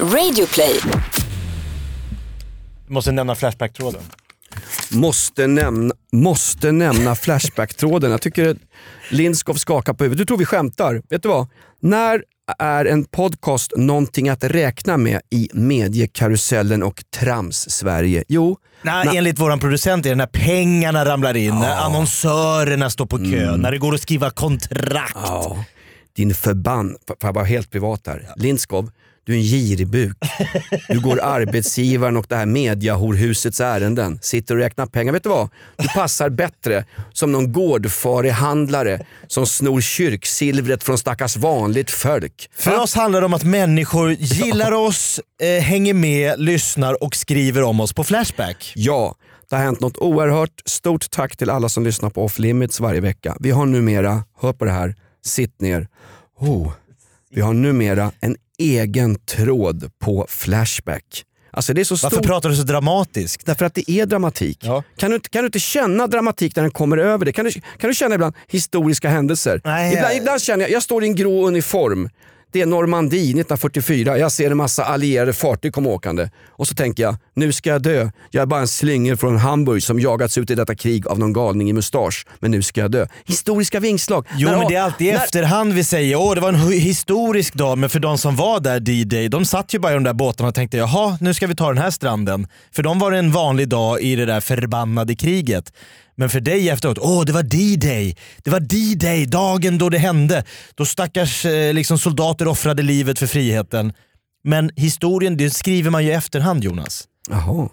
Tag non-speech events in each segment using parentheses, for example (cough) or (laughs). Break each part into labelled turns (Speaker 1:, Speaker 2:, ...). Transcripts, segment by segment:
Speaker 1: Radioplay.
Speaker 2: Måste nämna Flashback-tråden.
Speaker 3: Måste nämna, måste nämna Flashback-tråden. Jag tycker Lindskov skakar på huvudet. Du tror vi skämtar. Vet du vad? När är en podcast någonting att räkna med i mediekarusellen och trams-Sverige? Jo,
Speaker 2: Nej,
Speaker 3: när-
Speaker 2: enligt våran producent är det när pengarna ramlar in, när annonsörerna står på kö, när det går att skriva kontrakt.
Speaker 3: Ja, din förbann... Får jag vara helt privat här? Lindskov, du är en giribuk. Du går arbetsgivaren och det här mediahorhusets ärenden. Sitter och räknar pengar. Vet du vad? Du passar bättre som någon gårdfarig handlare som snor kyrksilvret från stackars vanligt folk.
Speaker 2: För oss handlar det om att människor gillar oss, eh, hänger med, lyssnar och skriver om oss på Flashback.
Speaker 3: Ja, det har hänt något oerhört. Stort tack till alla som lyssnar på Off Limits varje vecka. Vi har numera, hör på det här, sitt ner. Oh, vi har numera en egen tråd på Flashback. Alltså det är så
Speaker 2: Varför
Speaker 3: stort.
Speaker 2: pratar du så dramatiskt?
Speaker 3: Därför att det är dramatik.
Speaker 2: Ja.
Speaker 3: Kan, du, kan du inte känna dramatik när den kommer över dig? Kan du, kan du känna ibland historiska händelser?
Speaker 2: Nej,
Speaker 3: ibland,
Speaker 2: jag-
Speaker 3: ibland känner jag, jag står i en grå uniform. Det är Normandie 1944. Jag ser en massa allierade fartyg komma åkande. Och så tänker jag, nu ska jag dö. Jag är bara en slyngel från Hamburg som jagats ut i detta krig av någon galning i mustasch. Men nu ska jag dö. Historiska vingslag.
Speaker 2: Jo
Speaker 3: När-
Speaker 2: men det är alltid i
Speaker 3: när-
Speaker 2: efterhand vi säger åh det var en historisk dag, men för de som var där D-Day, de satt ju bara i de där båtarna och tänkte jaha nu ska vi ta den här stranden. För dem var det en vanlig dag i det där förbannade kriget. Men för dig efteråt, åh det var D-Day. Det var D-Day, dagen då det hände. Då stackars eh, liksom soldater offrade livet för friheten. Men historien, det skriver man ju i efterhand Jonas.
Speaker 3: Jaha.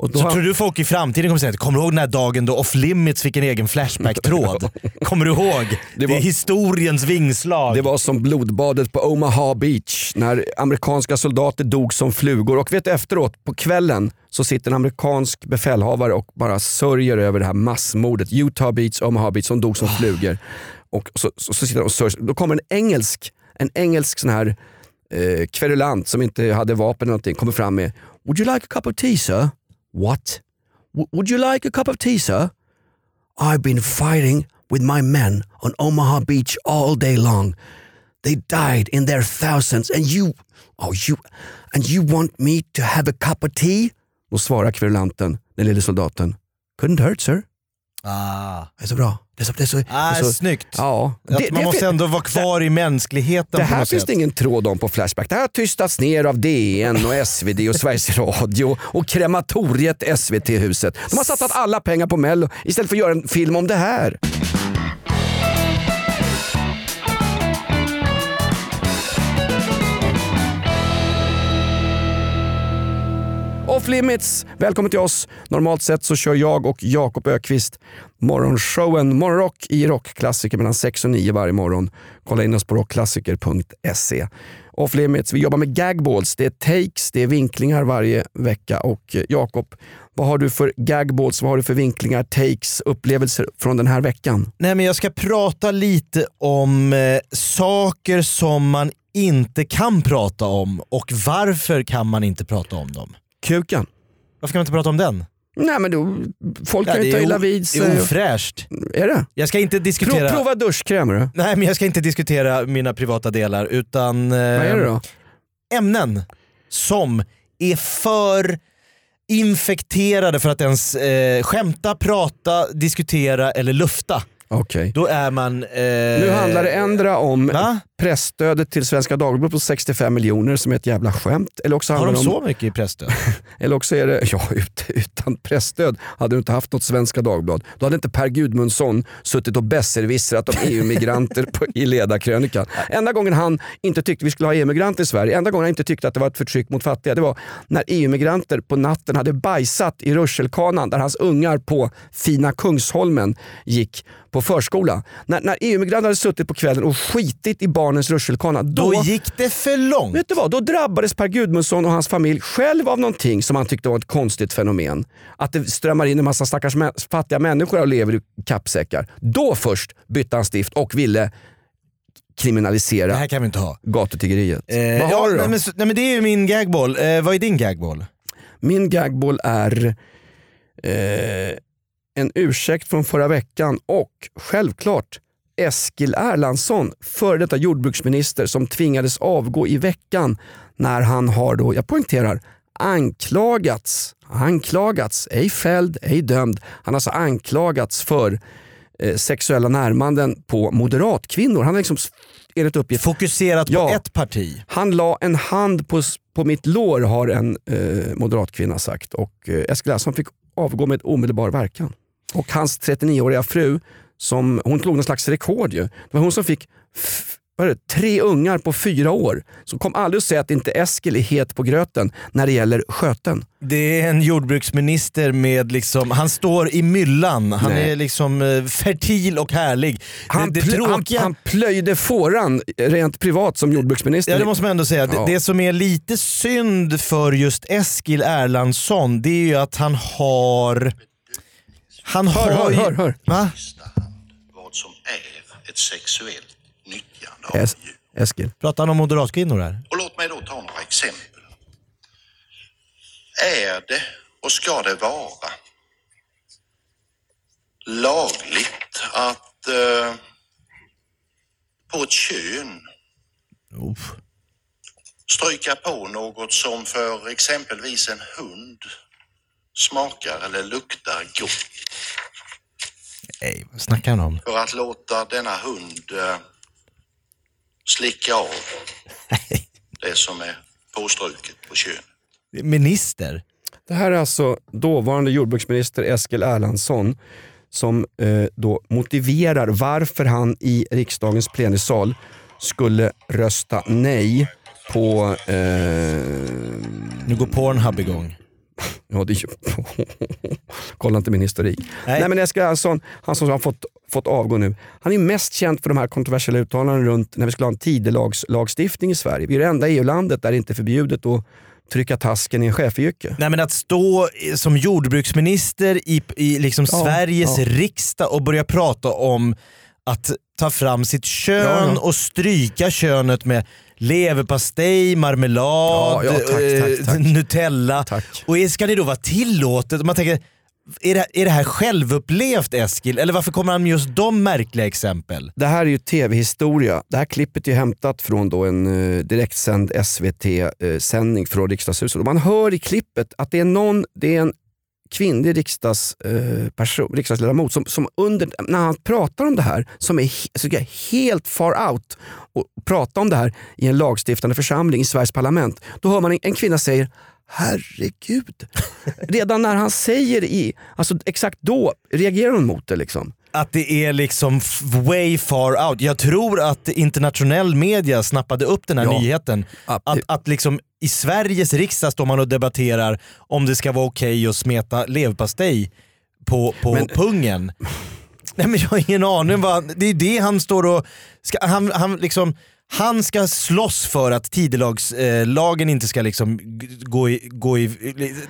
Speaker 3: Och då
Speaker 2: Så tror du folk i framtiden kommer säga, kommer du ihåg den här dagen då Off Limits fick en egen Flashback-tråd? (laughs) kommer du ihåg? Det,
Speaker 3: var-
Speaker 2: är historiens vingslag.
Speaker 3: Det var som blodbadet på Omaha Beach när amerikanska soldater dog som flugor. Och vet du efteråt, på kvällen så sitter en amerikansk befälhavare och bara sörjer över det här massmordet. Utah Beach, Omaha Beach, som dog som flugor. Och så, så, så sitter och sörjer. Då kommer en engelsk, en engelsk sån här eh, kverulant som inte hade vapen eller någonting, kommer fram med Would you like a cup of tea sir? What? W- would you like a cup of tea sir? I've been fighting with my men on Omaha Beach all day long. They died in their thousands and you, oh you, and you want me to have a cup of tea? Då svarar kverulanten, den lille soldaten, couldn't hurt sir.
Speaker 2: Ah.
Speaker 3: Det är så bra. Det är så, det är så,
Speaker 2: Ah,
Speaker 3: det är så,
Speaker 2: snyggt.
Speaker 3: Ja.
Speaker 2: Att
Speaker 3: Det-
Speaker 2: man
Speaker 3: det-
Speaker 2: måste ändå vara kvar i mänskligheten
Speaker 3: det här finns det ingen tråd om på Flashback. Det här har tystats ner av DN och SvD och Sveriges Radio och krematoriet SVT-huset. De har satsat alla pengar på Mello istället för att göra en film om det här. Off Limits, välkommen till oss. Normalt sett så kör jag och Jakob Ökvist morgonshowen Morgonrock i rockklassiker mellan 6 och 9 varje morgon. Kolla in oss på rockklassiker.se. Off Limits, vi jobbar med gagballs. Det är takes, det är vinklingar varje vecka. Och eh, Jakob, vad har du för gagballs, vad har du för vinklingar, takes, upplevelser från den här veckan?
Speaker 2: Nej, men jag ska prata lite om eh, saker som man inte kan prata om och varför kan man inte prata om dem?
Speaker 3: Kuken?
Speaker 2: Varför kan man inte prata om den?
Speaker 3: Nej men då, folk
Speaker 2: Ja,
Speaker 3: kan ju ta
Speaker 2: är
Speaker 3: illa vid
Speaker 2: det
Speaker 3: sig.
Speaker 2: är ofräscht.
Speaker 3: Är det?
Speaker 2: Jag ska inte
Speaker 3: Pro,
Speaker 2: diskutera...
Speaker 3: prova duschkräm du.
Speaker 2: Nej men jag ska inte diskutera mina privata delar utan eh,
Speaker 3: Vad är det då?
Speaker 2: ämnen som är för infekterade för att ens eh, skämta, prata, diskutera eller lufta.
Speaker 3: Okej.
Speaker 2: Då är man... Eh,
Speaker 3: Nu handlar det ändra om
Speaker 2: Va?
Speaker 3: Pressstödet till Svenska Dagbladet på 65 miljoner som är ett jävla skämt. Eller också,
Speaker 2: Har de
Speaker 3: det om,
Speaker 2: så mycket i pressstöd? (laughs)
Speaker 3: eller också är det, (laughs) ja ut, utan pressstöd hade du inte haft något Svenska Dagblad. Då hade inte Per Gudmundsson suttit och besserwissrat om EU-migranter i ledarkrönikan. Enda gången han inte tyckte vi skulle ha EU-migranter i Sverige, enda gången han inte tyckte att det var ett förtryck mot fattiga, det var när EU-migranter på natten hade bajsat i rutschkanan där hans ungar på fina Kungsholmen gick på förskola. När, när EU-migranter hade suttit på kvällen och skitit i barnens rutschkana, då,
Speaker 2: Då gick det för långt.
Speaker 3: Vet du vad? Då drabbades Per Gudmundsson och hans familj själv av någonting som han tyckte var ett konstigt fenomen. Att det strömmar in en massa stackars fattiga människor och lever i kappsäckar. Då först bytte han stift och ville kriminalisera
Speaker 2: Det här kan vi inte ha.
Speaker 3: gatutiggeriet.
Speaker 2: Eh,
Speaker 3: Vad
Speaker 2: ja,
Speaker 3: har du då?
Speaker 2: nej, men, nej, men det är ju min gagball. Eh, vad är din gagball?
Speaker 3: Min gagball är eh, en ursäkt från förra veckan och självklart Eskil Erlandsson, före detta jordbruksminister som tvingades avgå i veckan när han har, då, jag poängterar, anklagats, anklagats, ej fälld, ej dömd. Han har alltså anklagats för eh, sexuella närmanden på moderatkvinnor. Han har liksom enligt uppgift
Speaker 2: Fokuserat
Speaker 3: Ja.
Speaker 2: på ett parti.
Speaker 3: han la en hand på, på mitt lår har en eh, moderatkvinna sagt och eh, Eskil Erlandsson fick avgå med omedelbar verkan. Och hans 39-åriga fru, som, hon slog någon slags rekord ju. Det var hon som fick vad det, tre ungar på fyra år. Så kom aldrig att säga att inte Eskil är het på gröten när det gäller sköten.
Speaker 2: Det är en jordbruksminister med liksom, han står i myllan, han
Speaker 3: Nej.
Speaker 2: är liksom eh, fertil och härlig.
Speaker 3: Han,
Speaker 2: det, det
Speaker 3: plö- han, han plöjde fåran rent privat som jordbruksminister.
Speaker 2: Ja det måste man ändå säga.
Speaker 3: Ja.
Speaker 2: Det, det som är lite synd för just Eskil Erlandsson det är ju att han har... Han
Speaker 3: hör,
Speaker 2: har
Speaker 3: hör, hör, hör.
Speaker 2: Va?
Speaker 1: Vad som är ett sexuellt nyttjande av
Speaker 3: Es-
Speaker 1: djur.
Speaker 3: Eskil.
Speaker 2: Pratar han om moderatkvinnor här?
Speaker 1: Och låt mig då ta några exempel. Är det och ska det vara lagligt att eh, på ett kön
Speaker 2: Uff.
Speaker 1: stryka på något som för exempelvis en hund smakar eller luktar gott
Speaker 2: Nej, vad snackar han om?
Speaker 1: för att låta denna hund eh, slicka av det som är påstruket på könet.
Speaker 2: Minister?
Speaker 3: Det här är alltså dåvarande jordbruksminister Eskil Erlandsson som eh, då motiverar varför han i riksdagens plenisal skulle rösta nej på... Eh,
Speaker 2: Nu går Pornhub igång.
Speaker 3: Ja, det är (laughs) kolla inte min historik. Nej.
Speaker 2: Nej.
Speaker 3: men Eskil Erlandsson, han som har fått, fått avgå nu, han är mest känd för de här kontroversiella uttalandena runt när vi skulle ha en tidelagslagstiftning i Sverige. Vi är det enda EU-landet där det inte är förbjudet att trycka tasken i en chefsyrke.
Speaker 2: Nej men att stå i- som jordbruksminister i, i liksom
Speaker 3: Ja,
Speaker 2: Sveriges
Speaker 3: ja.
Speaker 2: riksdag och börja prata om att ta fram sitt kön
Speaker 3: ja.
Speaker 2: och stryka könet med leverpastej, marmelad,
Speaker 3: Ja, ja, tack,
Speaker 2: eh,
Speaker 3: tack, tack.
Speaker 2: Nutella.
Speaker 3: Tack.
Speaker 2: Och ska det då vara tillåtet? Man tänker, är det, är det här självupplevt Eskil? Eller varför kommer han med just de märkliga exempel?
Speaker 3: Det här är ju tv-historia. Det här klippet är hämtat från då en eh, direktsänd SVT-sändning från riksdagshuset. Och man hör i klippet att det är, någon, det är en kvinnlig riksdagsperson, eh, riksdagsledamot som, som under, när han pratar om det här, som är jag helt far out, och pratar om det här i en lagstiftande församling i Sveriges parlament. Då hör man en, en kvinna säger Herregud. (laughs) Redan när han säger i, alltså exakt då reagerar hon mot det. liksom.
Speaker 2: Att det är liksom way far out. Jag tror att internationell media snappade upp den här
Speaker 3: Ja.
Speaker 2: nyheten. Att, att liksom i Sveriges riksdag står man och debatterar om det ska vara okej att smeta leverpastej på, på
Speaker 3: Men-
Speaker 2: pungen. Nej men jag har ingen aning. Vad, det är det han står och... Ska, han, han, liksom, han ska slåss för att tidelagslagen eh, inte ska liksom gå, i, gå, i,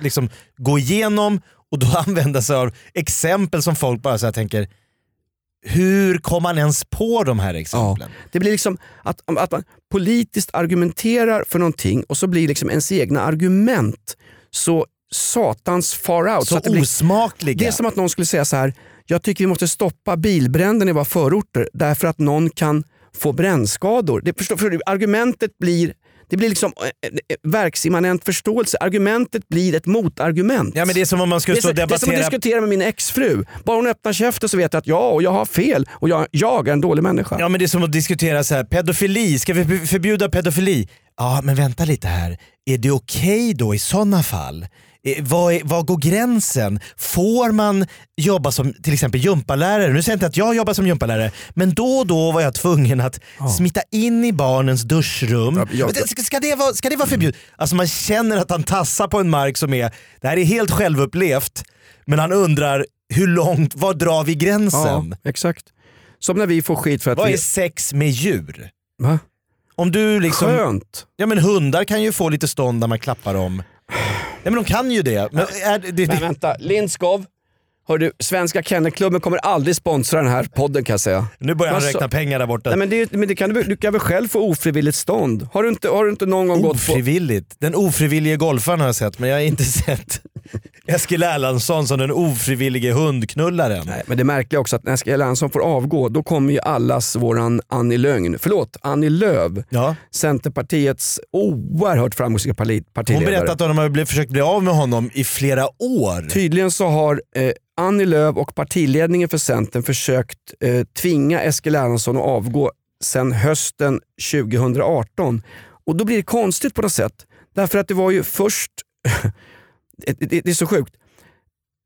Speaker 2: liksom, gå igenom och då (laughs) använda sig av exempel som folk bara så här tänker hur kom man ens på de här exemplen?
Speaker 3: Det blir liksom att, att man politiskt argumenterar för någonting och så blir liksom ens egna argument så satans far out.
Speaker 2: Så,
Speaker 3: att det, blir,
Speaker 2: osmakliga.
Speaker 3: det är som att någon skulle säga så här. jag tycker vi måste stoppa bilbränder i våra förorter därför att någon kan få brännskador. Det, förstår, förstår du, argumentet blir det blir liksom eh, eh, verksimmanent förståelse. Argumentet blir ett motargument.
Speaker 2: Ja men det är som om man skulle stå och
Speaker 3: det är som att
Speaker 2: debattera
Speaker 3: diskutera med min exfru. Bara hon öppnar käften så vet jag att ja, och jag har fel och jag, jag är en dålig människa.
Speaker 2: Ja men det är som att diskutera så här, pedofili, ska vi förbjuda pedofili? Ja men vänta lite här, är det okej då i sådana fall? Eh, Vad, är, vad går gränsen? Får man jobba som till exempel gympalärare? Nu säger jag inte att jag jobbar som gympalärare, men då och då var jag tvungen att smita in i barnens duschrum.
Speaker 3: Ja, jag-
Speaker 2: Ska, det vara, ska det vara förbjudet? Alltså man känner att han tassar på en mark som är, det här är helt självupplevt, men han undrar hur långt, var drar vi gränsen?
Speaker 3: Ja, exakt. Som när vi får skit för att
Speaker 2: Vad
Speaker 3: vi...
Speaker 2: är sex med djur?
Speaker 3: Va?
Speaker 2: Om du liksom,
Speaker 3: Skönt.
Speaker 2: ja men hundar kan ju få lite stånd när man klappar dem. Ja men de kan ju det. Men är det, det,
Speaker 3: Men vänta, Lindskov. Hör du, Svenska Kennelklubben kommer aldrig sponsra den här podden kan jag säga.
Speaker 2: nu börjar han
Speaker 3: sa-
Speaker 2: räkna pengar där borta.
Speaker 3: Nej, men det, men det kan du, du kan väl själv få ofrivilligt stånd? Har du inte, har du inte någon gång gått på...
Speaker 2: Ofrivilligt. Den ofrivillige golfaren har jag sett men jag har inte (laughs) sett Eskil Erlandsson som den ofrivillige hundknullaren.
Speaker 3: Nej, men det märkliga är också att när Eskil Erlandsson får avgå, då kommer ju allas våran Annie Lögn, förlåt, Annie Lööf,
Speaker 2: Ja.
Speaker 3: Centerpartiets oerhört framgångsrika parti-
Speaker 2: Hon
Speaker 3: partiledare.
Speaker 2: berättade att de har blivit- försökt bli av med honom i flera år.
Speaker 3: Tydligen så har eh, Annie Lööf och partiledningen för Centern försökt eh, tvinga Eskil Erlandsson att avgå sedan hösten 2018. Och då blir det konstigt på något sätt. Därför att det var ju först, Eh, det, det, är så sjukt,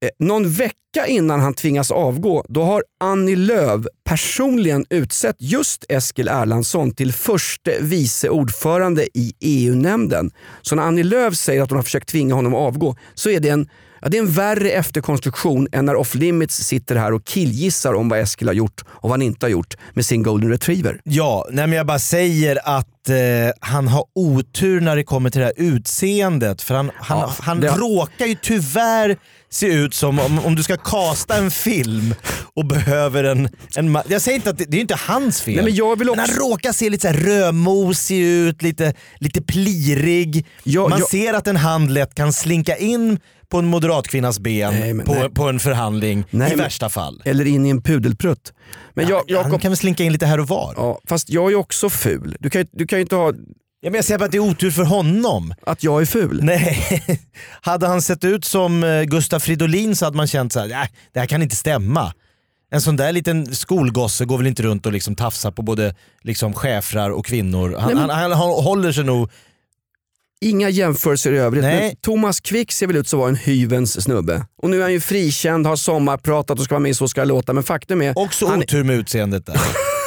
Speaker 3: eh, någon vecka innan han tvingas avgå, då har Annie Lööf personligen utsett just Eskil Erlandsson till förste vice ordförande i EU-nämnden. Så när Annie Lööf säger att hon har försökt tvinga honom att avgå så är det en, ja, det är en värre efterkonstruktion än när Off Limits sitter här och killgissar om vad Eskil har gjort och vad han inte har gjort med sin golden retriever.
Speaker 2: Ja, nej men jag bara säger att eh, han har otur när det kommer till det här utseendet. För han, han,
Speaker 3: Ja,
Speaker 2: han
Speaker 3: det-
Speaker 2: råkar ju tyvärr se ut som om, om du ska kasta en film och behöver en... en jag säger inte att det, det är inte hans fel.
Speaker 3: Nej, men jag vill
Speaker 2: han
Speaker 3: också-
Speaker 2: råkar se lite så rödmosig ut, lite, lite plirig.
Speaker 3: Ja,
Speaker 2: Man
Speaker 3: jag-
Speaker 2: ser att en hand lätt kan slinka in på en moderatkvinnas ben
Speaker 3: Nej, men
Speaker 2: på,
Speaker 3: nej.
Speaker 2: på en förhandling
Speaker 3: Nej,
Speaker 2: i värsta fall.
Speaker 3: Eller in i en pudelprutt. Men jag,
Speaker 2: han
Speaker 3: Jakob,
Speaker 2: kan väl slinka in lite här och var.
Speaker 3: ja, fast jag är också ful. Du kan, du kan ju inte ha
Speaker 2: Ja, men jag säger bara att det är otur för honom.
Speaker 3: att jag är ful.
Speaker 2: Nej, (laughs) hade han sett ut som eh, Gustaf Fridolin så hade man känt så här, "Nej, det här kan inte stämma. En sån där liten skolgosse går väl inte runt och liksom tafsar på både liksom schäfrar och kvinnor. Han,
Speaker 3: Nej, men-
Speaker 2: han, han, han håller sig nog...
Speaker 3: Inga jämförelser i övrigt.
Speaker 2: Nej.
Speaker 3: Men Thomas Quick ser väl ut som var en hyvens snubbe. Och nu är han ju frikänd, har sommarpratat och ska vara med i Så ska det låta. Men faktum är,
Speaker 2: Också
Speaker 3: han,
Speaker 2: otur med utseendet där. (laughs)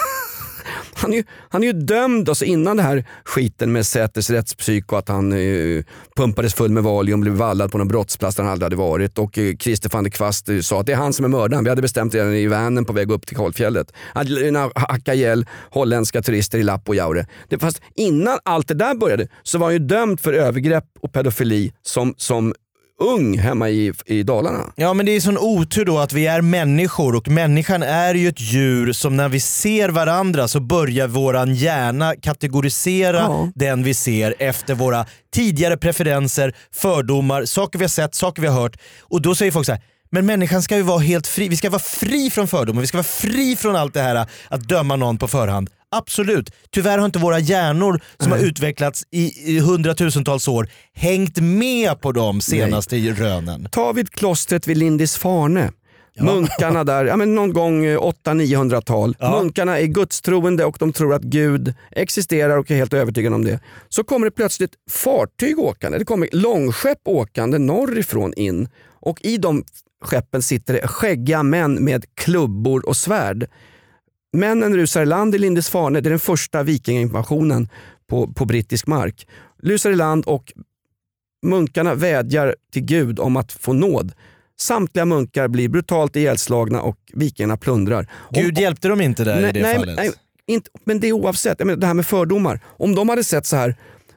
Speaker 3: han, är ju, han är ju dömd alltså innan det här skiten med Säters rättspsyk och att han eh, pumpades full med Valium, blev vallad på någon brottsplats där han aldrig hade varit. Och eh, Christer van der Kvast eh, sa att det är han som är mördaren. Vi hade bestämt redan i vanen på väg upp till kalfjället. Att hacka ihjäl holländska turister i Lappojaure. fast innan allt det där började så var han ju dömd för övergrepp och pedofili som, som ung hemma i, i Dalarna.
Speaker 2: Ja men det är sån otur då att vi är människor och människan är ju ett djur som när vi ser varandra så börjar våran hjärna kategorisera
Speaker 3: Ja.
Speaker 2: den vi ser efter våra tidigare preferenser, fördomar, saker vi har sett, saker vi har hört. Och då säger folk så här. Men människan ska ju vara helt fri. Vi ska vara fri från fördomar, vi ska vara fri från allt det här att döma någon på förhand. Absolut. Tyvärr har inte våra hjärnor som har utvecklats i, i hundratusentals år hängt med på de senaste rönen.
Speaker 3: Ta vid klostret vid Lindisfarne. Munkarna där, ja, men någon gång eh, 800-900-tal.
Speaker 2: Ja.
Speaker 3: Munkarna är gudstroende och de tror att Gud existerar och är helt övertygade om det. Så kommer det plötsligt fartyg åkande. Det kommer långskepp åkande norrifrån in och i de skeppen sitter det skäggiga män med klubbor och svärd. Männen rusar i land i Lindisfarne, det är den första vikingainvasionen på, på brittisk mark. Rusar i land och munkarna vädjar till Gud om att få nåd. Samtliga munkar blir brutalt ihjälslagna och vikingarna plundrar.
Speaker 2: Gud hjälpte dem inte där i det
Speaker 3: nej,
Speaker 2: fallet?
Speaker 3: nej, inte, men det är oavsett. Jag menar, det här med fördomar. Om de hade sett så här,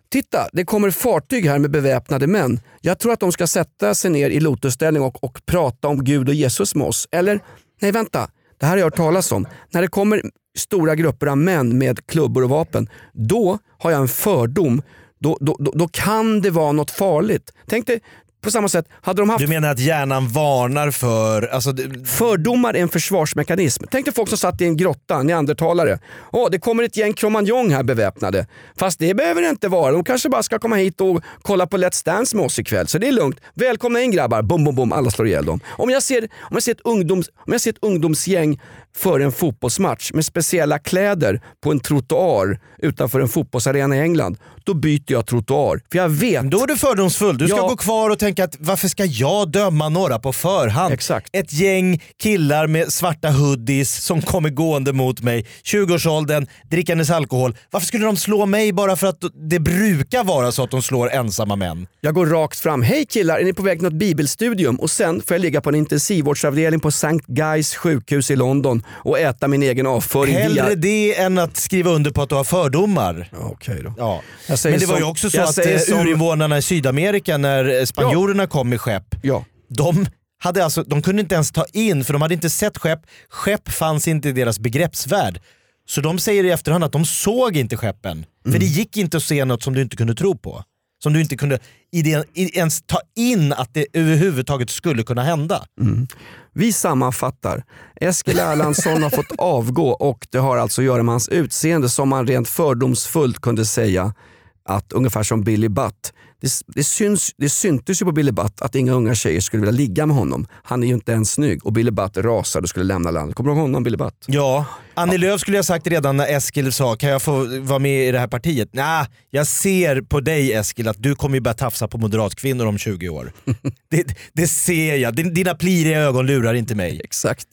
Speaker 3: titta det kommer fartyg här med beväpnade män. Jag tror att de ska sätta sig ner i lotusställning och, och prata om Gud och Jesus med oss. Eller, nej vänta, det här har jag hört talas om. När det kommer stora grupper av män med klubbor och vapen, då har jag en fördom. Då, då, då, då kan det vara något farligt. Tänk dig, på samma sätt, hade de haft
Speaker 2: Du menar att hjärnan varnar för... Alltså,
Speaker 3: Fördomar är en försvarsmekanism. Tänk dig folk som satt i en grotta, neandertalare. Åh, det kommer ett gäng cromagnon här beväpnade. Fast det behöver det inte vara. De kanske bara ska komma hit och kolla på Let's Dance med oss ikväll. Så det är lugnt. Välkomna in grabbar. Bom, bom, bom. Alla slår ihjäl dem. Om jag ser, om jag ser, ett, ungdoms, om jag ser ett ungdomsgäng före en fotbollsmatch med speciella kläder på en trottoar utanför en fotbollsarena i England. Då byter jag trottoar. För jag vet.
Speaker 2: då är du fördomsfull. Du ska
Speaker 3: Ja.
Speaker 2: gå kvar och tänka att varför ska jag döma några på förhand?
Speaker 3: Exakt.
Speaker 2: Ett gäng killar med svarta hoodies som kommer gående mot mig, 20-årsåldern, drickandes alkohol. Varför skulle de slå mig bara för att det brukar vara så att de slår ensamma män?
Speaker 3: Jag går rakt fram. Hej killar, är ni på väg till något bibelstudium? Och sen får jag ligga på en intensivvårdsavdelning på St. Guys sjukhus i London och äta min egen avföring
Speaker 2: Hellre
Speaker 3: via...
Speaker 2: det än att skriva under på att du har fördomar.
Speaker 3: Okej då.
Speaker 2: Ja. Men det var ju
Speaker 3: som-
Speaker 2: också så att eh,
Speaker 3: som-
Speaker 2: urinvånarna i Sydamerika när eh, spanjorerna kom med skepp,
Speaker 3: Ja.
Speaker 2: de, hade alltså, de kunde inte ens ta in, för de hade inte sett skepp. Skepp fanns inte i deras begreppsvärld. Så de säger i efterhand att de såg inte skeppen. För det gick inte att se något som du inte kunde tro på. som du inte kunde idén, ens ta in att det överhuvudtaget skulle kunna hända.
Speaker 3: Vi sammanfattar. Eskil Erlandsson har fått avgå och det har alltså att göra med hans utseende som man rent fördomsfullt kunde säga att ungefär som Billy Butt. Det, det, syns, det syntes ju på Billy Butt att inga unga tjejer skulle vilja ligga med honom. Han är ju inte ens snygg och Billy Butt rasade och skulle lämna landet. Kommer du ihåg honom Billy Butt?
Speaker 2: Ja, Annie Lööf skulle jag sagt redan när Eskil sa kan jag få vara med i det här partiet? Nej, jag ser på dig Eskil att du kommer ju börja tafsa på moderatkvinnor om 20 år. (laughs) det, det ser jag, Din- dina pliriga ögon lurar inte mig.
Speaker 3: Exakt.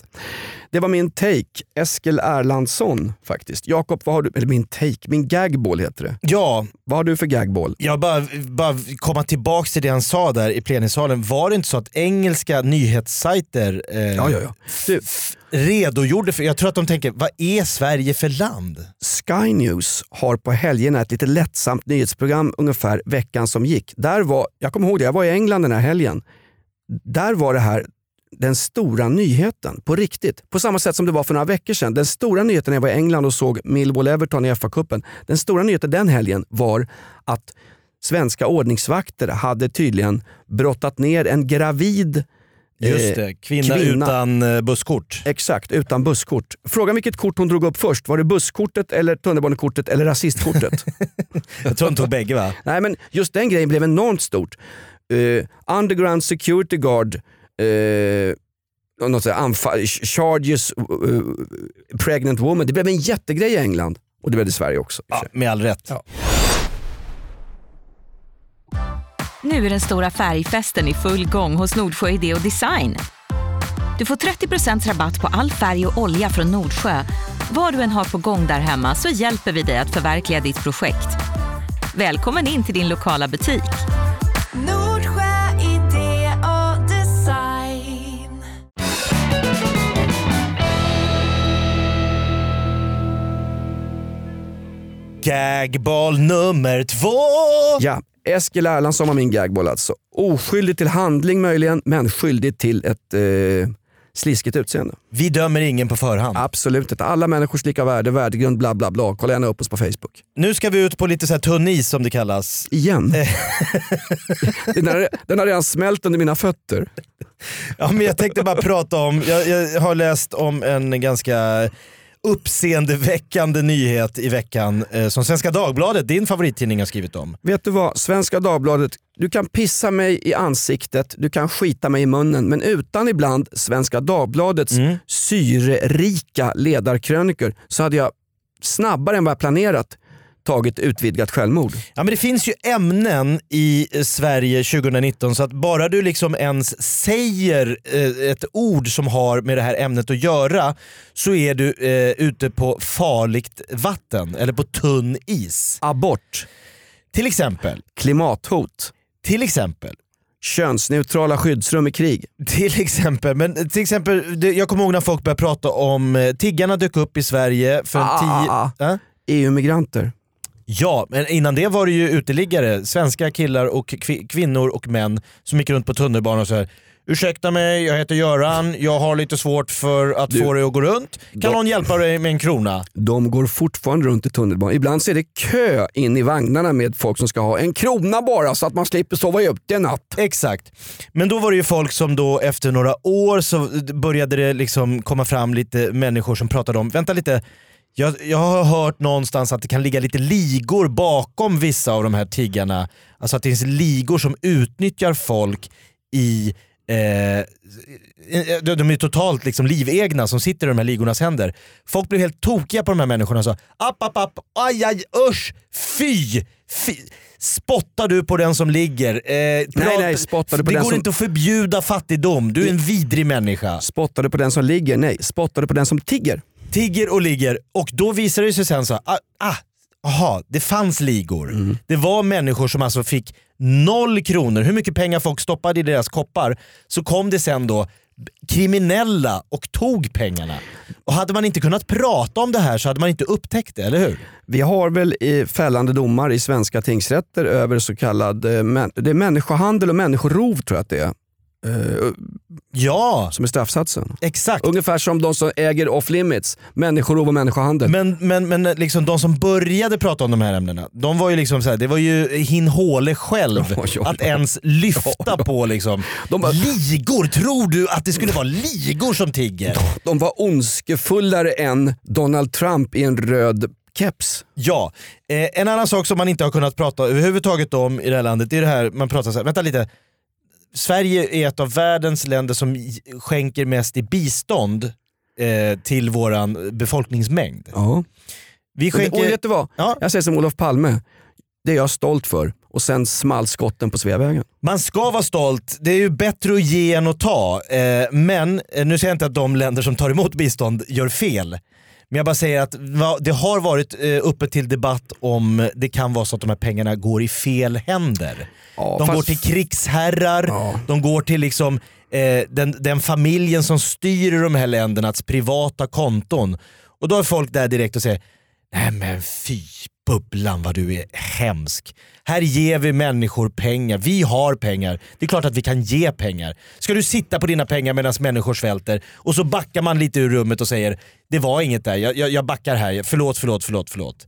Speaker 3: Det var min take. Eskil Erlandsson faktiskt. Jakob, vad har du? Eller min take, min gagball heter det.
Speaker 2: Ja,
Speaker 3: Vad har du för gagball?
Speaker 2: jag bara, bara komma tillbaka till det han sa där i plenisalen. Var det inte så att engelska nyhetssajter eh,
Speaker 3: Ja, ja, ja. Du,
Speaker 2: redogjorde för, jag tror att de tänker, vad är Sverige för land?
Speaker 3: Sky News har på helgerna ett lite lättsamt nyhetsprogram ungefär veckan som gick. Där var, jag kommer ihåg det, jag var i England den här helgen. Där var det här den stora nyheten på riktigt. På samma sätt som det var för några veckor sedan. Den stora nyheten när jag var i England och såg Millwall-Everton i FA-cupen. Den stora nyheten den helgen var att svenska ordningsvakter hade tydligen brottat ner en gravid
Speaker 2: Just
Speaker 3: eh,
Speaker 2: det, kvinna,
Speaker 3: kvinna.
Speaker 2: utan eh, busskort.
Speaker 3: Exakt, utan busskort. Fråga vilket kort hon drog upp först. Var det busskortet, eller tunnelbanekortet eller rasistkortet? (laughs)
Speaker 2: Jag tror de tog bägge va?
Speaker 3: Nej men just den grejen blev enormt stort. Eh, underground security guard uh, något anfall, charges eh, pregnant woman. Det blev en jättegrej i England. Och det blev det i Sverige också.
Speaker 2: Ja, med all rätt.
Speaker 3: Ja.
Speaker 4: Nu är den stora färgfesten i full gång hos Nordsjö Idé och Design. Du får 30 rabatt på all färg och olja från Nordsjö. Vad du än har på gång där hemma så hjälper vi dig att förverkliga ditt projekt. Välkommen in till din lokala butik.
Speaker 2: Gagball nummer två!
Speaker 3: Ja, Eskil Erlandsson var min gagball alltså. Oskyldig till handling möjligen, men skyldig till ett eh, sliskigt utseende.
Speaker 2: Vi dömer ingen på förhand.
Speaker 3: Absolut inte. Alla människors lika värde, värdegrund, bla bla bla. Kolla gärna upp oss på Facebook.
Speaker 2: Nu ska vi ut på lite så här tunn is som det kallas.
Speaker 3: Igen. (laughs) den, har, den har redan smält under mina fötter.
Speaker 2: Ja, men jag tänkte bara prata om, jag, jag har läst om en ganska uppseendeväckande nyhet i veckan eh, som Svenska Dagbladet, din favorittidning, har skrivit om.
Speaker 3: Vet du vad, Svenska Dagbladet, du kan pissa mig i ansiktet, du kan skita mig i munnen, men utan ibland Svenska Dagbladets
Speaker 2: Mm.
Speaker 3: syrerika ledarkrönikor så hade jag snabbare än vad jag planerat tagit utvidgat självmord.
Speaker 2: Ja, men det finns ju ämnen i eh, Sverige 2019 så att bara du liksom ens säger eh, ett ord som har med det här ämnet att göra så är du eh, ute på farligt vatten eller på tunn is.
Speaker 3: Abort,
Speaker 2: Till exempel,
Speaker 3: klimathot,
Speaker 2: till exempel,
Speaker 3: könsneutrala skyddsrum i krig.
Speaker 2: till exempel, men till exempel jag kommer ihåg när folk började prata om eh, tiggarna dök upp i Sverige för en
Speaker 3: Ah,
Speaker 2: tio...
Speaker 3: ah,
Speaker 2: Äh?
Speaker 3: EU-migranter.
Speaker 2: Ja, men innan det var det ju uteliggare, svenska killar och kvi- kvinnor och män som gick runt på tunnelbanan och så här. Ursäkta mig, jag heter Göran, jag har lite svårt för att
Speaker 3: Du-
Speaker 2: få dig att gå runt. Kan
Speaker 3: Då-
Speaker 2: någon hjälpa dig med en krona?
Speaker 3: De går fortfarande runt i tunnelbanan. Ibland så är det kö in i vagnarna med folk som ska ha en krona bara så att man slipper sova ute en natt.
Speaker 2: Exakt. Men då var det ju folk som då efter några år så började det liksom komma fram lite människor som pratade om, vänta lite, jag, jag har hört någonstans att det kan ligga lite ligor bakom vissa av de här tiggarna. Alltså att det finns ligor som utnyttjar folk i Eh, de är totalt liksom livegna som sitter i de här ligornas händer. Folk blev helt tokiga på de här människorna och sa app, app, app, aj, aj, usch, fy, fy. Spottar du på den som ligger? Eh, prat-
Speaker 3: nej, spottar du på
Speaker 2: det
Speaker 3: den
Speaker 2: går
Speaker 3: som-
Speaker 2: inte att förbjuda fattigdom, du är en vidrig människa.
Speaker 3: Spottar du på den som ligger? Nej. Spottar du på den som tigger?
Speaker 2: Tigger och ligger och då visar det sig sen så, ah, ah, aha, det fanns ligor. Det var människor som alltså fick noll kronor, hur mycket pengar folk stoppade i deras koppar, så kom det sen då kriminella och tog pengarna. Och hade man inte kunnat prata om det här så hade man inte upptäckt det, eller hur?
Speaker 3: Vi har väl i fällande domar i svenska tingsrätter över så kallad eh, det är människohandel och människorov tror jag att det är. Eh,
Speaker 2: Ja,
Speaker 3: som är straffsatsen.
Speaker 2: exakt.
Speaker 3: Ungefär som de som äger off limits, människorov och människohandel.
Speaker 2: Men, men, men liksom de som började prata om de här ämnena, de var ju liksom så här, det var ju Hin Håle själv (laughs)
Speaker 3: oj, oj.
Speaker 2: att ens lyfta på liksom.
Speaker 3: De bara-
Speaker 2: ligor, tror du att det skulle vara ligor som tigger?
Speaker 3: De var ondskefullare än Donald Trump i en röd keps.
Speaker 2: Ja, eh, en annan sak som man inte har kunnat prata överhuvudtaget om i det här landet, det är det här man pratar så här, vänta lite. Sverige är ett av världens länder som skänker mest i bistånd eh, till våran befolkningsmängd.
Speaker 3: Ja.
Speaker 2: Vi
Speaker 3: det, och
Speaker 2: skänker...
Speaker 3: vet du vad?
Speaker 2: Ja.
Speaker 3: Jag säger som Olof Palme, det är jag stolt för. Och sen small skotten på Sveavägen.
Speaker 2: Man ska vara stolt, det är ju bättre att ge än att ta. Eh, men, eh, nu säger jag inte att de länder som tar emot bistånd gör fel. Men jag bara säger att det har varit eh, uppe till debatt om det kan vara så att de här pengarna går i fel händer.
Speaker 3: Ja,
Speaker 2: de
Speaker 3: fast-
Speaker 2: går till krigsherrar,
Speaker 3: Ja.
Speaker 2: de går till liksom, eh, den, den familjen som styr de här ländernas privata konton. Och då är folk där direkt och säger, nej men fy bubblan vad du är hemsk. Här ger vi människor pengar, vi har pengar. Det är klart att vi kan ge pengar. Ska du sitta på dina pengar medan människor svälter och så backar man lite ur rummet och säger, det var inget där, jag, jag, jag backar här, förlåt, förlåt, förlåt, förlåt.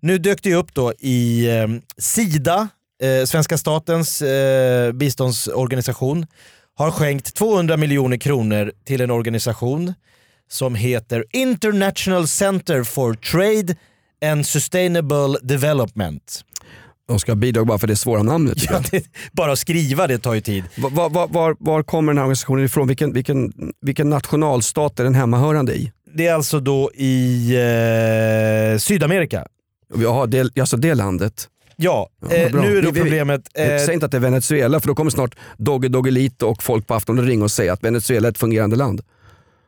Speaker 2: Nu dök det upp då i eh, Sida, eh, svenska statens eh, biståndsorganisation, har skänkt 200 miljoner kronor till en organisation som heter International Center for Trade and Sustainable Development.
Speaker 3: De ska ha bidrag bara för det svåra namnet.
Speaker 2: Ja, det, bara att skriva det tar ju tid.
Speaker 3: Var, var, var, var, kommer den här organisationen ifrån? Vilken, vilken, vilken nationalstat är den hemmahörande i?
Speaker 2: Det är alltså då i eh, Sydamerika.
Speaker 3: Jaha, det, alltså det landet.
Speaker 2: Ja,
Speaker 3: Ja,
Speaker 2: eh, nu är då
Speaker 3: Vi-
Speaker 2: problemet...
Speaker 3: Eh,
Speaker 2: Eh,
Speaker 3: Säg inte att det är Venezuela för då kommer snart Dogge Doggelito och folk på Afton ringa och säga att Venezuela är ett fungerande land.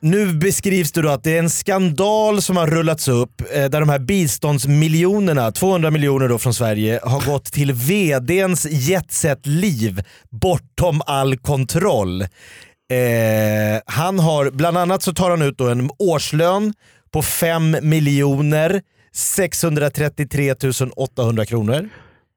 Speaker 2: Nu beskrivs det då att det är en skandal som har rullats upp eh, där de här biståndsmiljonerna, 200 miljoner då från Sverige, har gått till VDns jetset-liv bortom all kontroll. Eh, han har, bland annat så tar han ut en årslön på 5 miljoner 633 800 kronor.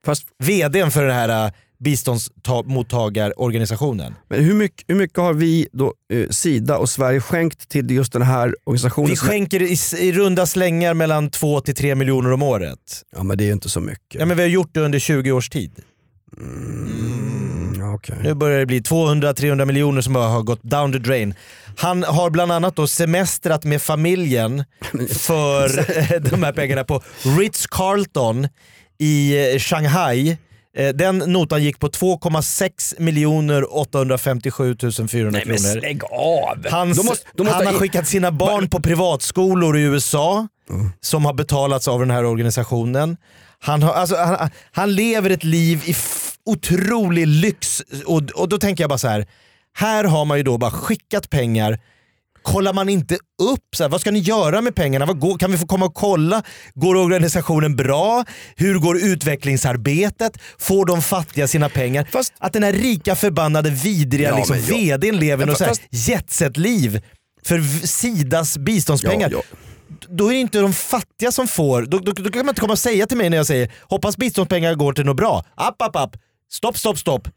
Speaker 3: Fast
Speaker 2: VDn för den här eh, biståndsmottagarorganisationen.
Speaker 3: men hur, mycket, hur mycket har vi, då, eh, Sida och Sverige skänkt till just den här organisationen?
Speaker 2: Vi skänker i, i runda slängar mellan 2 till 3 miljoner om året.
Speaker 3: Ja men det är ju inte så mycket.
Speaker 2: Ja, men vi har gjort det under 20 års tid.
Speaker 3: Mm, okej.
Speaker 2: Nu börjar det bli 200-300 miljoner som bara har gått down the drain. Han har bland annat då semestrat med familjen för (laughs) de här pengarna på Ritz-Carlton i eh, Shanghai. Eh, Den notan gick på 2,6 miljoner 857 400
Speaker 3: Nej men
Speaker 2: kronor.
Speaker 3: lägg av!
Speaker 2: Hans,
Speaker 3: Då måste- då måste
Speaker 2: han har skickat sina barn på privatskolor i USA som har betalats av den här organisationen. Han, har, alltså, han, han lever ett liv i otrolig lyx och, och då tänker jag bara så här. Här har man ju då bara skickat pengar Kollar man inte upp, så här, vad ska ni göra med pengarna? Går, kan vi få komma och kolla? Går organisationen bra? Hur går utvecklingsarbetet? Får de fattiga sina pengar?
Speaker 3: Fast-
Speaker 2: att den här rika förbannade vidriga
Speaker 3: Ja,
Speaker 2: liksom,
Speaker 3: ja.
Speaker 2: vdn lever
Speaker 3: Ja,
Speaker 2: något jetset-liv för Sidas biståndspengar.
Speaker 3: Ja,
Speaker 2: Då är det inte de fattiga som får. Då, då, då kan man inte komma och säga till mig när jag säger hoppas biståndspengar går till något bra. App, app, app. Stopp, stopp, stopp.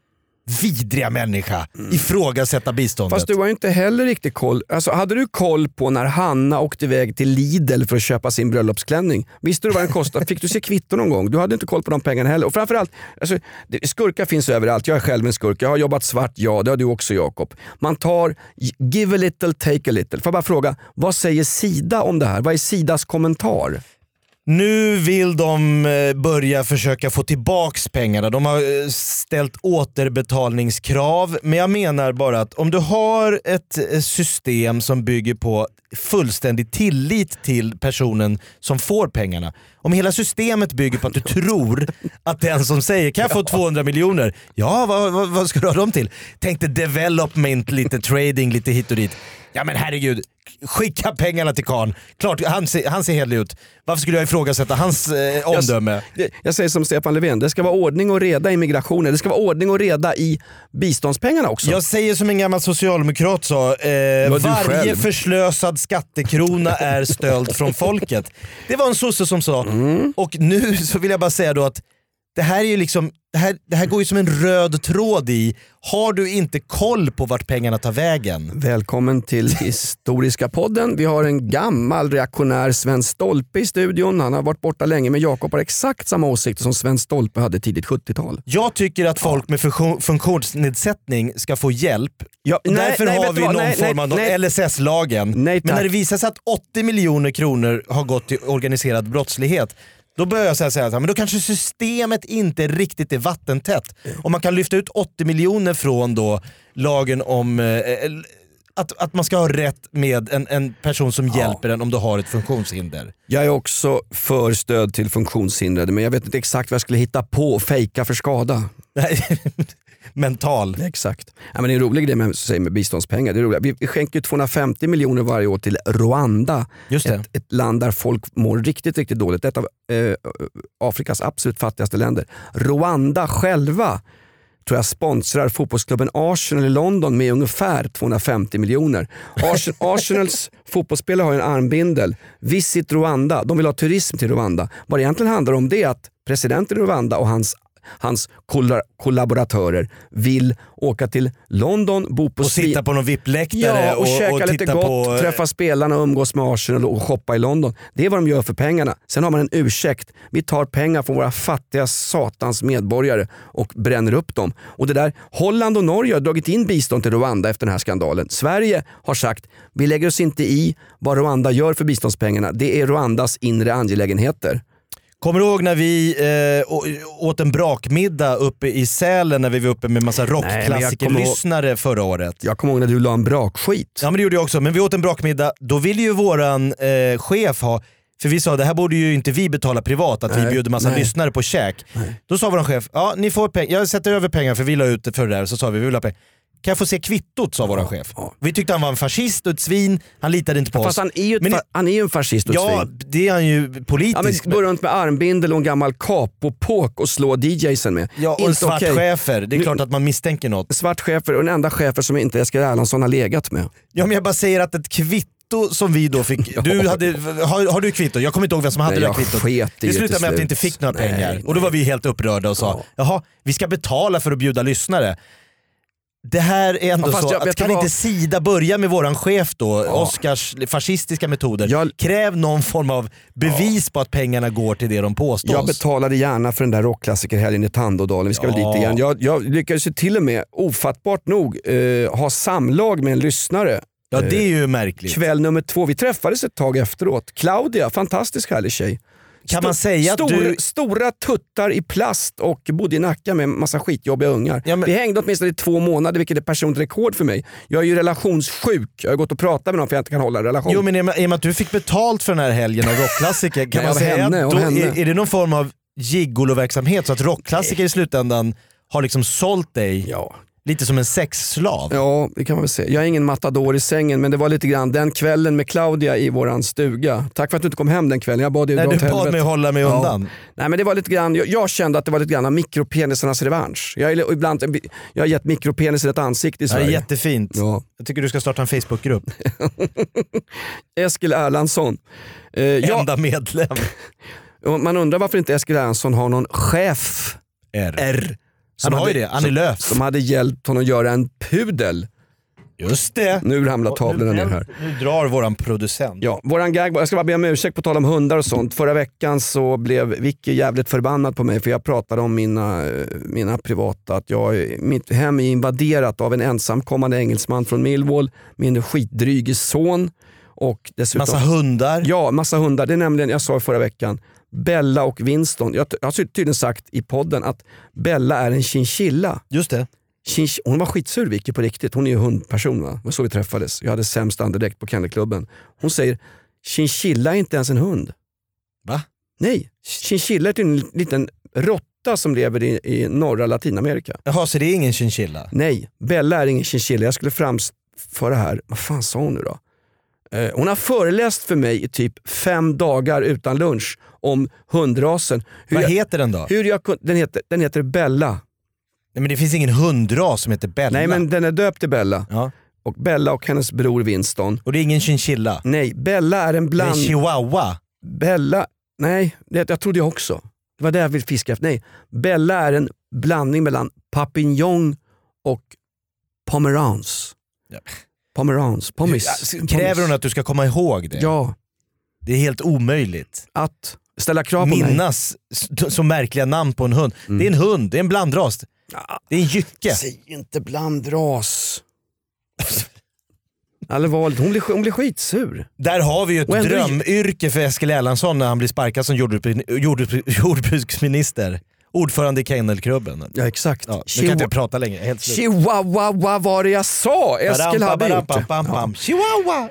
Speaker 2: Vidriga människa. Ifrågasätta biståndet.
Speaker 3: Fast du har ju inte heller riktigt koll. Alltså, hade du koll på när Hanna åkte iväg till Lidl för att köpa sin bröllopsklänning? Visste du vad den kostade? Fick du se kvitto någon gång? Du hade inte koll på de pengarna heller. Och framförallt, alltså, skurkar finns överallt. Jag är själv en skurk. Jag har jobbat svart, ja. Det har du också Jakob. Man tar, give a little, take a little. Får jag bara fråga, vad säger Sida om det här? Vad är Sidas kommentar?
Speaker 2: Nu vill de eh, börja försöka få tillbaks pengarna. De har eh, ställt återbetalningskrav. Men jag menar bara att om du har ett eh, system som bygger på fullständig tillit till personen som får pengarna. Om hela systemet bygger på att du (laughs) tror att den som säger kan jag få 200 miljoner? Ja, vad, vad, vad ska du ha dem till? Tänkte development, lite trading, lite hit och dit. Ja men herregud, skicka pengarna till karln. Klart, han ser, han ser hederlig ut. Varför skulle jag ifrågasätta hans eh, omdöme?
Speaker 3: Jag, jag säger som Stefan Löfven, det ska vara ordning och reda i migrationen. Det ska vara ordning och reda i biståndspengarna också.
Speaker 2: Jag säger som en gammal socialdemokrat sa, eh, varje förslösad skattekrona är stöld från folket. Det var en sosse som sa. Mm. Och nu så vill jag bara säga då att det här är ju liksom, det här, det här går ju som en röd tråd i, har du inte koll på vart pengarna tar vägen?
Speaker 3: Välkommen till Historiska podden. Vi har en gammal reaktionär Sven Stolpe i studion. Han har varit borta länge men Jakob har exakt samma åsikter som Sven Stolpe hade tidigt 70-tal.
Speaker 2: Jag tycker att folk med funktion, funktionsnedsättning ska få hjälp.
Speaker 3: Ja, nej,
Speaker 2: Därför
Speaker 3: nej,
Speaker 2: har vi någon
Speaker 3: Nej,
Speaker 2: form av
Speaker 3: nej.
Speaker 2: LSS-lagen. Men när det visar sig att 80 miljoner kronor har gått till organiserad brottslighet, då börjar jag säga så här, men då kanske systemet inte riktigt är vattentätt. Om man kan lyfta ut 80 miljoner från då lagen om eh, att, att man ska ha rätt med en, en person som hjälper en om du har ett funktionshinder.
Speaker 3: Jag är också för stöd till funktionshindrade men jag vet inte exakt vad jag skulle hitta på och fejka för skada.
Speaker 2: Nej, (laughs) Mental.
Speaker 3: Exakt. Ja, men det är en rolig grej med, säger med biståndspengar. Det är roligt. Vi, vi skänker 250 miljoner varje år till Rwanda.
Speaker 2: Just.
Speaker 3: Ett, ett land där folk mår riktigt, riktigt dåligt. Ett av eh, Afrikas absolut fattigaste länder. Rwanda själva tror jag sponsrar fotbollsklubben Arsenal i London med ungefär 250 miljoner. Ars- (laughs) Arsenals fotbollsspelare har en armbindel. Visit Rwanda. De vill ha turism till Rwanda. Vad det egentligen handlar om det är att presidenten i Rwanda och hans Hans kolla- kollaboratörer vill åka till London, bo på
Speaker 2: Och sitta på någon VIP-läktare
Speaker 3: Ja, och, käka lite
Speaker 2: titta
Speaker 3: gott,
Speaker 2: på...
Speaker 3: träffa spelarna och umgås med Arsenal och shoppa i London. Det är vad de gör för pengarna. Sen har man en ursäkt. Vi tar pengar från våra fattiga satans medborgare och bränner upp dem. Och det där, Holland och Norge har dragit in bistånd till Rwanda efter den här skandalen. Sverige har sagt, vi lägger oss inte i vad Rwanda gör för biståndspengarna. Det är Rwandas inre angelägenheter.
Speaker 2: Kommer du ihåg när vi eh, åt en brakmiddag uppe i Sälen när vi var uppe med massa
Speaker 3: ihåg-
Speaker 2: rockklassikerlyssnare förra året?
Speaker 3: Jag kommer ihåg när du la en brakskit.
Speaker 2: Ja men det gjorde jag också, men vi åt en brakmiddag. Då ville ju våran eh, chef ha, för vi sa det här borde ju inte vi betala privat, att vi
Speaker 3: Nej,
Speaker 2: bjuder massa
Speaker 3: nej.
Speaker 2: lyssnare på käk. Då sa våran chef, ja ni får pengar, jag sätter över pengar för vi la ut det för det där. Så sa vi, vi vill ha pengar. Kan jag få se kvittot sa våran chef.
Speaker 3: ja.
Speaker 2: Vi tyckte han var en fascist och ett svin, han litade inte på
Speaker 3: Fast
Speaker 2: oss.
Speaker 3: han är ju, ett
Speaker 2: Men
Speaker 3: fa- han är ju en fascist och ett
Speaker 2: Ja,
Speaker 3: svin.
Speaker 2: det är han ju
Speaker 3: Ja,
Speaker 2: politiskt.
Speaker 3: men gå runt med armbindel och en gammal capopåk och slå DJsen med.
Speaker 2: Ja, och en
Speaker 3: Inte
Speaker 2: svart
Speaker 3: okej.
Speaker 2: chefer. Det är
Speaker 3: Nu-
Speaker 2: klart att man misstänker något.
Speaker 3: Svart chefer och den enda chefer som inte Eskil Erlandsson har legat med.
Speaker 2: Ja men jag bara säger att ett kvitto som vi då fick, (laughs)
Speaker 3: Ja.
Speaker 2: du hade, har, har du kvitto? Jag kommer inte ihåg vem som hade
Speaker 3: Nej,
Speaker 2: det
Speaker 3: jag
Speaker 2: där kvittot.
Speaker 3: sket i det
Speaker 2: Det slutade
Speaker 3: till
Speaker 2: med att vi
Speaker 3: slut.
Speaker 2: inte fick några
Speaker 3: Nej,
Speaker 2: pengar. Och då var vi helt upprörda och sa, jaha, vi ska betala för att bjuda lyssnare. Det här är ändå
Speaker 3: Ja,
Speaker 2: så,
Speaker 3: jag-
Speaker 2: att
Speaker 3: du
Speaker 2: kan
Speaker 3: vad?
Speaker 2: inte Sida börja med våran chef då, Oscars fascistiska metoder?
Speaker 3: Jag-
Speaker 2: Kräv någon form av bevis på att pengarna går till det de påstås.
Speaker 3: Jag betalade gärna för den där rockklassikerhelgen i Tandådalen. Vi ska väl
Speaker 2: Ja.
Speaker 3: dit igen. Jag, jag lyckades ju till och med, ofattbart nog, eh, ha samlag med en lyssnare.
Speaker 2: ja det är ju märkligt.
Speaker 3: Kväll nummer två. Vi träffades ett tag efteråt. Claudia, fantastisk härlig tjej.
Speaker 2: Kan man säga att
Speaker 3: stor,
Speaker 2: du-
Speaker 3: Stora tuttar i plast och bodde i Nacka med massa skitjobbiga ungar.
Speaker 2: Ja, men-
Speaker 3: Vi hängde åtminstone i två månader vilket är personligt rekord för mig. Jag är ju relationssjuk. Jag har gått och pratat med någon för jag inte kan hålla en relation.
Speaker 2: Jo men i och med- i och med att du fick betalt för den här helgen av rockklassiker, kan
Speaker 3: Nej,
Speaker 2: man säga
Speaker 3: henne,
Speaker 2: att då är, är det någon form av gigoloverksamhet så att rockklassiker i slutändan har liksom sålt dig
Speaker 3: ja.
Speaker 2: Lite som en sexslav?
Speaker 3: Ja, det kan man väl säga. Jag är ingen matador i sängen men det var lite grann den kvällen med Claudia i våran stuga. Tack för att du inte kom hem den kvällen. Jag bad dig
Speaker 2: Nej,
Speaker 3: dra
Speaker 2: du
Speaker 3: åt
Speaker 2: bad
Speaker 3: helvete.
Speaker 2: mig hålla mig
Speaker 3: Ja.
Speaker 2: undan.
Speaker 3: Nej, men det var lite grann, jag, jag kände att det var lite grann av mikropenisarnas revansch. Jag, är, ibland, jag har gett mikropenisen ett ansikte i
Speaker 2: Ja, det är
Speaker 3: Sverige.
Speaker 2: jättefint.
Speaker 3: Ja.
Speaker 2: Jag tycker du ska starta en Facebookgrupp. (laughs)
Speaker 3: Eskil Erlandsson. Eh,
Speaker 2: Enda medlem.
Speaker 3: och (laughs) man undrar varför inte Eskil Erlandsson har någon chef
Speaker 2: R.
Speaker 3: R.
Speaker 2: Han har ju det, Annie Lööf.
Speaker 3: Som hade hjälpt honom att göra en pudel.
Speaker 2: Just det.
Speaker 3: Nu ramlar tavlorna ner här.
Speaker 2: Nu drar våran producent.
Speaker 3: Ja, våran gag, jag ska bara be om ursäkt på tal om hundar och sånt. Förra veckan så blev Vicky jävligt förbannad på mig för jag pratade om mina, mina privata, att jag, mitt hem är invaderat av en ensamkommande engelsman från Millwall, min skitdryge son och dessutom...
Speaker 2: Massa hundar.
Speaker 3: Ja, massa hundar. Det är nämligen, jag sa förra veckan, Bella och Winston. Jag, jag har tydligen sagt i podden att Bella är en chinchilla.
Speaker 2: Just det.
Speaker 3: Chinch- hon var skitsur Vicky på riktigt. Hon är ju hundperson. Va? Det var så vi träffades. Jag hade sämst andedräkt på Kennelklubben. Hon säger, chinchilla är inte ens en hund.
Speaker 2: Va?
Speaker 3: Nej, chinchilla är en liten råtta som lever i, i norra Latinamerika.
Speaker 2: Jaha, så det är ingen chinchilla?
Speaker 3: Nej, Bella är ingen chinchilla. Jag skulle framföra här, vad fan sa hon nu då? Eh, hon har föreläst för mig i typ fem dagar utan lunch om hundrasen. Hur
Speaker 2: Vad
Speaker 3: jag,
Speaker 2: heter den då?
Speaker 3: hur jag, den, heter, den heter Bella.
Speaker 2: Nej, men det finns ingen hundras som heter Bella.
Speaker 3: Nej men den är döpt till Bella.
Speaker 2: ja.
Speaker 3: Och Bella och hennes bror Winston.
Speaker 2: Och det är ingen chinchilla?
Speaker 3: Nej, Bella är en
Speaker 2: Det är
Speaker 3: bland...
Speaker 2: chihuahua?
Speaker 3: Bella, nej, det jag trodde jag också. Det var det jag ville fiska efter. Nej, Bella är en blandning mellan papillon och pomerans.
Speaker 2: Ja.
Speaker 3: Pomerans, pommes.
Speaker 2: Kräver hon att du ska komma ihåg det?
Speaker 3: Ja,
Speaker 2: Det är helt omöjligt.
Speaker 3: att ställa krav på mig.
Speaker 2: Minnas s- så märkliga namn på en hund.
Speaker 3: Mm.
Speaker 2: Det är en hund, det är en blandras. Det är en jycke.
Speaker 3: Säg inte blandras. Allvarligt, hon blir, hon blir skitsur.
Speaker 2: Där har vi ju ett
Speaker 3: ändå-
Speaker 2: drömyrke för Eskil Erlandsson när han blir sparkad som jordbruks- jordbruks- jordbruksminister. Ordförande i Kennelklubben.
Speaker 3: Ja exakt.
Speaker 2: Ja, nu kan jag inte prata längre, helt slut.
Speaker 3: Chihuahua var det jag sa? Eskil hade gjort det.
Speaker 2: Bam. Chihuahua!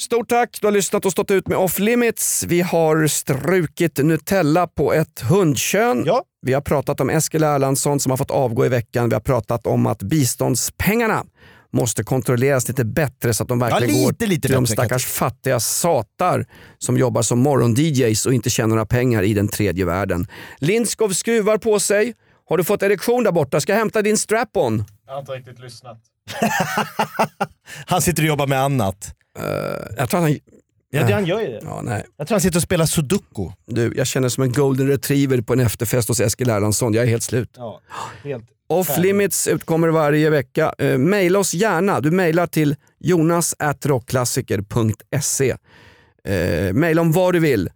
Speaker 3: Stort tack, du har lyssnat och stått ut med Off Limits. Vi har strukit Nutella på ett hundkön.
Speaker 2: Ja.
Speaker 3: Vi har pratat om Eskil Erlandsson som har fått avgå i veckan. Vi har pratat om att biståndspengarna måste kontrolleras lite bättre så att de verkligen
Speaker 2: Ja,
Speaker 3: går
Speaker 2: lite, lite
Speaker 3: till de stackars fattiga satar som jobbar som morgon-DJs och inte tjänar några pengar i den tredje världen. Lindskov skruvar på sig. Har du fått erektion där borta? Ska jag hämta din strap-on?
Speaker 2: Jag har inte riktigt lyssnat. (laughs) han sitter och jobbar med annat.
Speaker 3: Jag tror att han...
Speaker 2: Ja, det han gör ju det.
Speaker 3: Ja, nej.
Speaker 2: Jag tror han sitter och spelar sudoku.
Speaker 3: Du, jag känner som en golden retriever på en efterfest hos Eskil Erlandsson. Jag är helt slut.
Speaker 2: Ja, helt.
Speaker 3: Off. Limits utkommer varje vecka. Uh, maila oss gärna. Du mailar till jonas.rockklassiker.se. Uh, maila om vad du vill.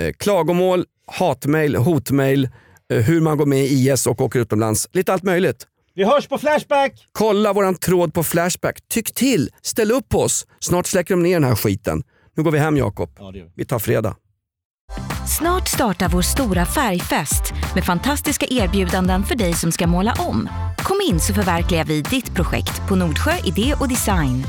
Speaker 3: Uh, klagomål, hatmail, hotmail, uh, hur man går med i IS och åker utomlands. Lite allt möjligt.
Speaker 2: Vi hörs på Flashback!
Speaker 3: Kolla våran tråd på Flashback. Tyck till, ställ upp på oss. Snart släcker de ner den här skiten. Nu går vi hem Jakob.
Speaker 2: Ja, vi.
Speaker 3: Vi tar fredag.
Speaker 4: Snart startar vår stora färgfest med fantastiska erbjudanden för dig som ska måla om. Kom in så förverkligar vi ditt projekt på Nordsjö Idé och Design.